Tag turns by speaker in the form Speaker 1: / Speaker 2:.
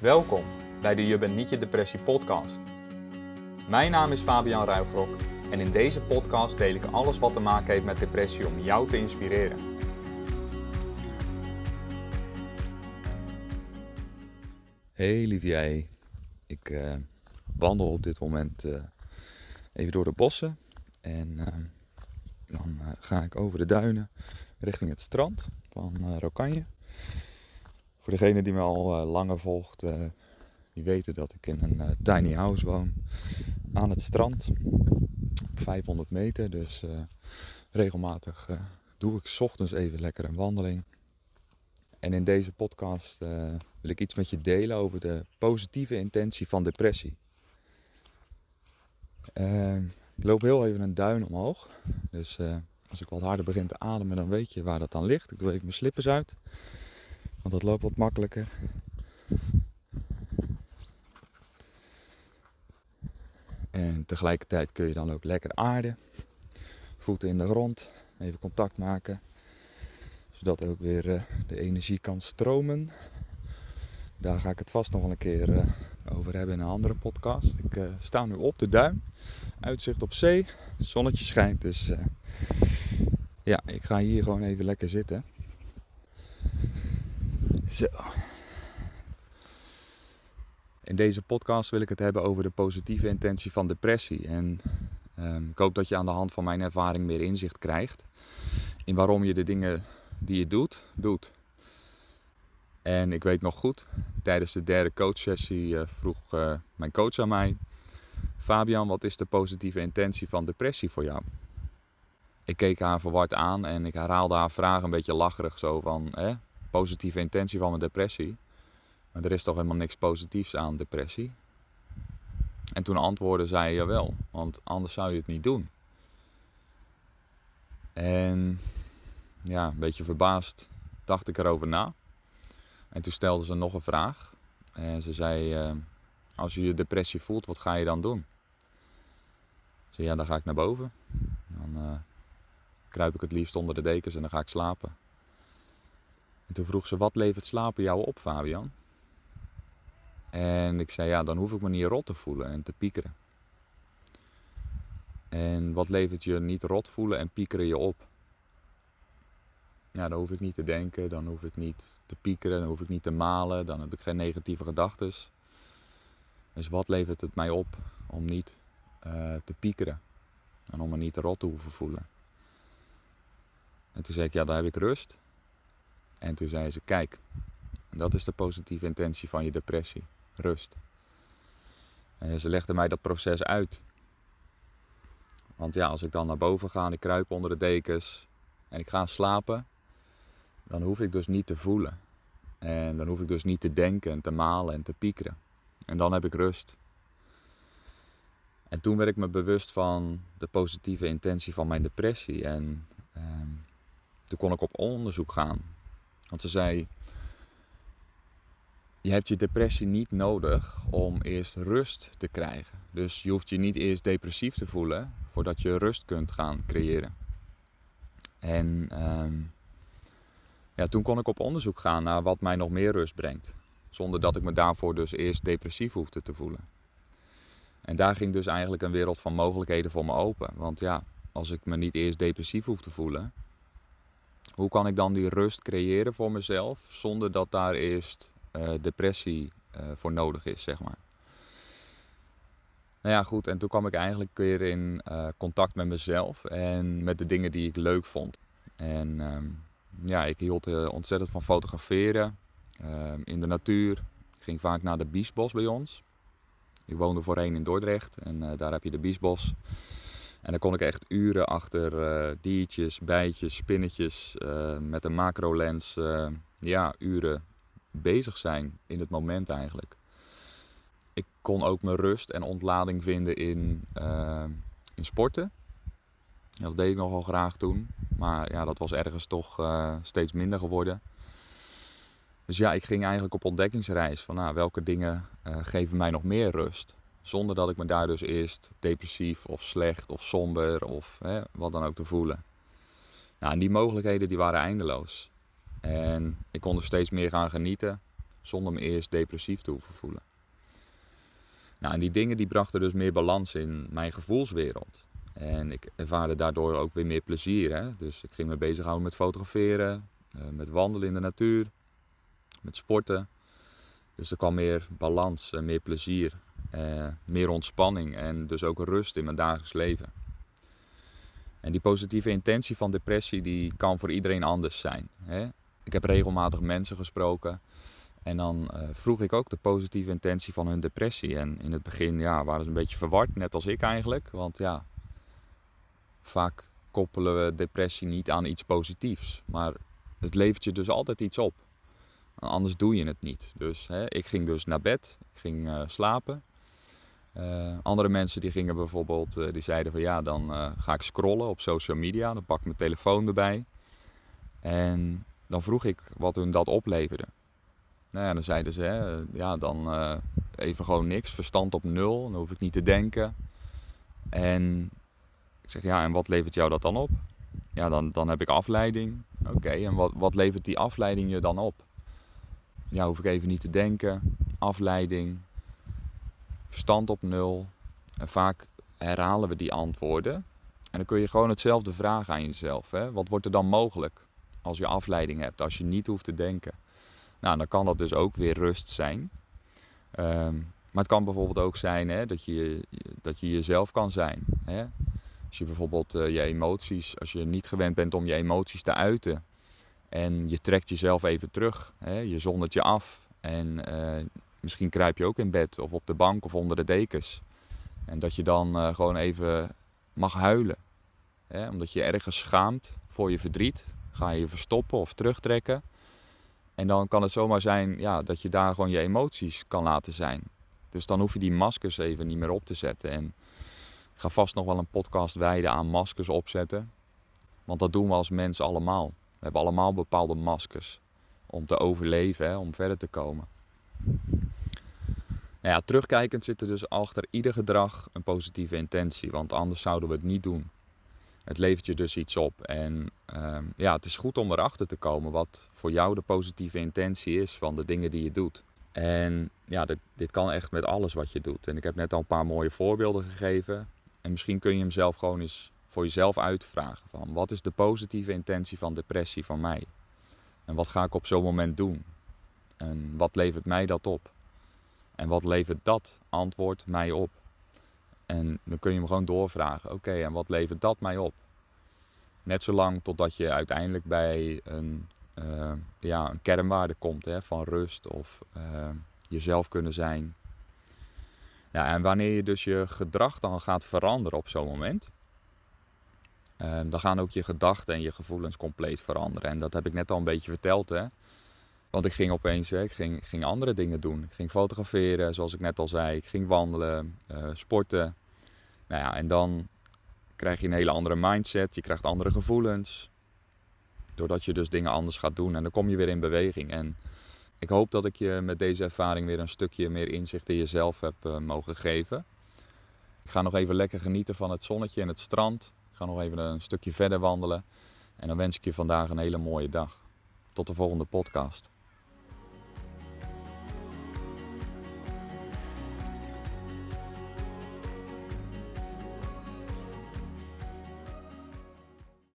Speaker 1: Welkom bij de Je bent niet je depressie podcast. Mijn naam is Fabian Ruigrok en in deze podcast deel ik alles wat te maken heeft met depressie om jou te inspireren.
Speaker 2: Hey lieve jij, ik eh, wandel op dit moment eh, even door de bossen en eh, dan ga ik over de duinen richting het strand van Rokanje. Voor degene die me al langer volgt, die weten dat ik in een tiny house woon aan het strand op 500 meter. Dus regelmatig doe ik ochtends even lekker een wandeling. En in deze podcast wil ik iets met je delen over de positieve intentie van depressie. Uh, ik loop heel even een duin omhoog. Dus als ik wat harder begin te ademen, dan weet je waar dat dan ligt. Ik doe even mijn slippers uit. Want dat loopt wat makkelijker. En tegelijkertijd kun je dan ook lekker aarden. Voeten in de grond. Even contact maken. Zodat ook weer uh, de energie kan stromen. Daar ga ik het vast nog wel een keer uh, over hebben in een andere podcast. Ik uh, sta nu op de duin, uitzicht op zee, zonnetje schijnt, dus ja, ik ga hier gewoon even lekker zitten. Zo. In deze podcast wil ik het hebben over de positieve intentie van depressie. En um, ik hoop dat je aan de hand van mijn ervaring meer inzicht krijgt in waarom je de dingen die je doet, doet. En ik weet nog goed, tijdens de derde coachsessie uh, vroeg uh, mijn coach aan mij: Fabian, wat is de positieve intentie van depressie voor jou? Ik keek haar verward aan en ik herhaalde haar vraag een beetje lacherig, zo van: hè, positieve intentie van mijn depressie. Maar er is toch helemaal niks positiefs aan depressie? En toen antwoordde zij: Jawel, want anders zou je het niet doen. En ja, een beetje verbaasd dacht ik erover na. En toen stelde ze nog een vraag. En ze zei: uh, Als je je depressie voelt, wat ga je dan doen? Ik zei: Ja, dan ga ik naar boven. Dan uh, kruip ik het liefst onder de dekens en dan ga ik slapen. En toen vroeg ze: Wat levert slapen jou op, Fabian? En ik zei: Ja, dan hoef ik me niet rot te voelen en te piekeren. En wat levert je niet rot voelen en piekeren je op? ja, dan hoef ik niet te denken, dan hoef ik niet te piekeren, dan hoef ik niet te malen, dan heb ik geen negatieve gedachten. Dus wat levert het mij op om niet uh, te piekeren en om me niet rot te hoeven voelen? En toen zei ik, ja, daar heb ik rust. En toen zei ze, kijk, dat is de positieve intentie van je depressie, rust. En ze legde mij dat proces uit. Want ja, als ik dan naar boven ga en ik kruip onder de dekens en ik ga slapen, dan hoef ik dus niet te voelen. En dan hoef ik dus niet te denken en te malen en te piekeren. En dan heb ik rust. En toen werd ik me bewust van de positieve intentie van mijn depressie. En ehm, toen kon ik op onderzoek gaan. Want ze zei: Je hebt je depressie niet nodig om eerst rust te krijgen. Dus je hoeft je niet eerst depressief te voelen voordat je rust kunt gaan creëren. En ehm, ja, toen kon ik op onderzoek gaan naar wat mij nog meer rust brengt. Zonder dat ik me daarvoor dus eerst depressief hoefde te voelen. En daar ging dus eigenlijk een wereld van mogelijkheden voor me open. Want ja, als ik me niet eerst depressief hoef te voelen, hoe kan ik dan die rust creëren voor mezelf zonder dat daar eerst uh, depressie uh, voor nodig is, zeg maar. Nou ja, goed, en toen kwam ik eigenlijk weer in uh, contact met mezelf en met de dingen die ik leuk vond. En um, ja, ik hield ontzettend van fotograferen uh, in de natuur. Ik ging vaak naar de Biesbos bij ons. Ik woonde voorheen in Dordrecht en daar heb je de Biesbos. En dan kon ik echt uren achter diertjes, bijtjes, spinnetjes met een macro lens, ja, uren bezig zijn in het moment eigenlijk. Ik kon ook mijn rust en ontlading vinden in, in sporten. Ja, dat deed ik nogal graag toen. Maar ja, dat was ergens toch uh, steeds minder geworden. Dus ja, ik ging eigenlijk op ontdekkingsreis van nou, welke dingen uh, geven mij nog meer rust. Zonder dat ik me daar dus eerst depressief of slecht of somber of hè, wat dan ook te voelen. Nou, en die mogelijkheden die waren eindeloos. En ik kon er steeds meer gaan genieten. zonder me eerst depressief te hoeven voelen. Nou, en die dingen die brachten dus meer balans in mijn gevoelswereld. En ik ervaarde daardoor ook weer meer plezier. Hè? Dus ik ging me bezighouden met fotograferen, eh, met wandelen in de natuur, met sporten. Dus er kwam meer balans, en meer plezier, eh, meer ontspanning en dus ook rust in mijn dagelijks leven. En die positieve intentie van depressie die kan voor iedereen anders zijn. Hè? Ik heb regelmatig mensen gesproken en dan uh, vroeg ik ook de positieve intentie van hun depressie. En in het begin ja, waren ze een beetje verward, net als ik eigenlijk. Want ja, vaak koppelen we depressie niet aan iets positiefs. Maar het levert je dus altijd iets op. Anders doe je het niet. Dus hè, ik ging dus naar bed, ik ging uh, slapen. Uh, andere mensen die gingen bijvoorbeeld, uh, die zeiden van ja, dan ga ik scrollen op social media. Dan pak ik mijn telefoon erbij. En dan vroeg ik wat hun dat opleverde. Nou ja, dan zeiden ze, hè, ja, dan even gewoon niks, verstand op nul, dan hoef ik niet te denken. En ik zeg, ja, en wat levert jou dat dan op? Ja, dan, dan heb ik afleiding. Oké, en wat, wat levert die afleiding je dan op? Ja, hoef ik even niet te denken. Afleiding, verstand op nul. En vaak herhalen we die antwoorden. En dan kun je gewoon hetzelfde vragen aan jezelf. Hè? Wat wordt er dan mogelijk als je afleiding hebt, als je niet hoeft te denken? Nou, dan kan dat dus ook weer rust zijn. Um, maar het kan bijvoorbeeld ook zijn hè, dat, je, dat je jezelf kan zijn. Hè? Als je bijvoorbeeld uh, je emoties, als je niet gewend bent om je emoties te uiten. En je trekt jezelf even terug. Hè? Je zondert je af. En uh, misschien kruip je ook in bed of op de bank of onder de dekens. En dat je dan uh, gewoon even mag huilen. Hè? Omdat je ergens schaamt voor je verdriet. Ga je je verstoppen of terugtrekken. En dan kan het zomaar zijn ja, dat je daar gewoon je emoties kan laten zijn. Dus dan hoef je die maskers even niet meer op te zetten. En ik ga vast nog wel een podcast wijden aan maskers opzetten. Want dat doen we als mens allemaal. We hebben allemaal bepaalde maskers om te overleven, hè, om verder te komen. Nou ja, terugkijkend zit er dus achter ieder gedrag een positieve intentie, want anders zouden we het niet doen. Het levert je dus iets op. En uh, ja, het is goed om erachter te komen wat voor jou de positieve intentie is van de dingen die je doet. En ja, dit, dit kan echt met alles wat je doet. En ik heb net al een paar mooie voorbeelden gegeven. En misschien kun je hem zelf gewoon eens voor jezelf uitvragen. Van wat is de positieve intentie van depressie van mij? En wat ga ik op zo'n moment doen? En wat levert mij dat op? En wat levert dat antwoord mij op? En dan kun je hem gewoon doorvragen. Oké, en wat levert dat mij op? Net zolang totdat je uiteindelijk bij een, uh, ja, een kernwaarde komt hè, van rust of uh, jezelf kunnen zijn. Ja, en wanneer je dus je gedrag dan gaat veranderen op zo'n moment, uh, dan gaan ook je gedachten en je gevoelens compleet veranderen. En dat heb ik net al een beetje verteld, hè. Want ik ging opeens, hè, ik ging, ging andere dingen doen. Ik ging fotograferen, zoals ik net al zei. Ik ging wandelen, uh, sporten. Nou ja, en dan krijg je een hele andere mindset. Je krijgt andere gevoelens. Doordat je dus dingen anders gaat doen. En dan kom je weer in beweging. En ik hoop dat ik je met deze ervaring weer een stukje meer inzicht in jezelf heb uh, mogen geven. Ik ga nog even lekker genieten van het zonnetje en het strand. Ik ga nog even een stukje verder wandelen. En dan wens ik je vandaag een hele mooie dag. Tot de volgende podcast.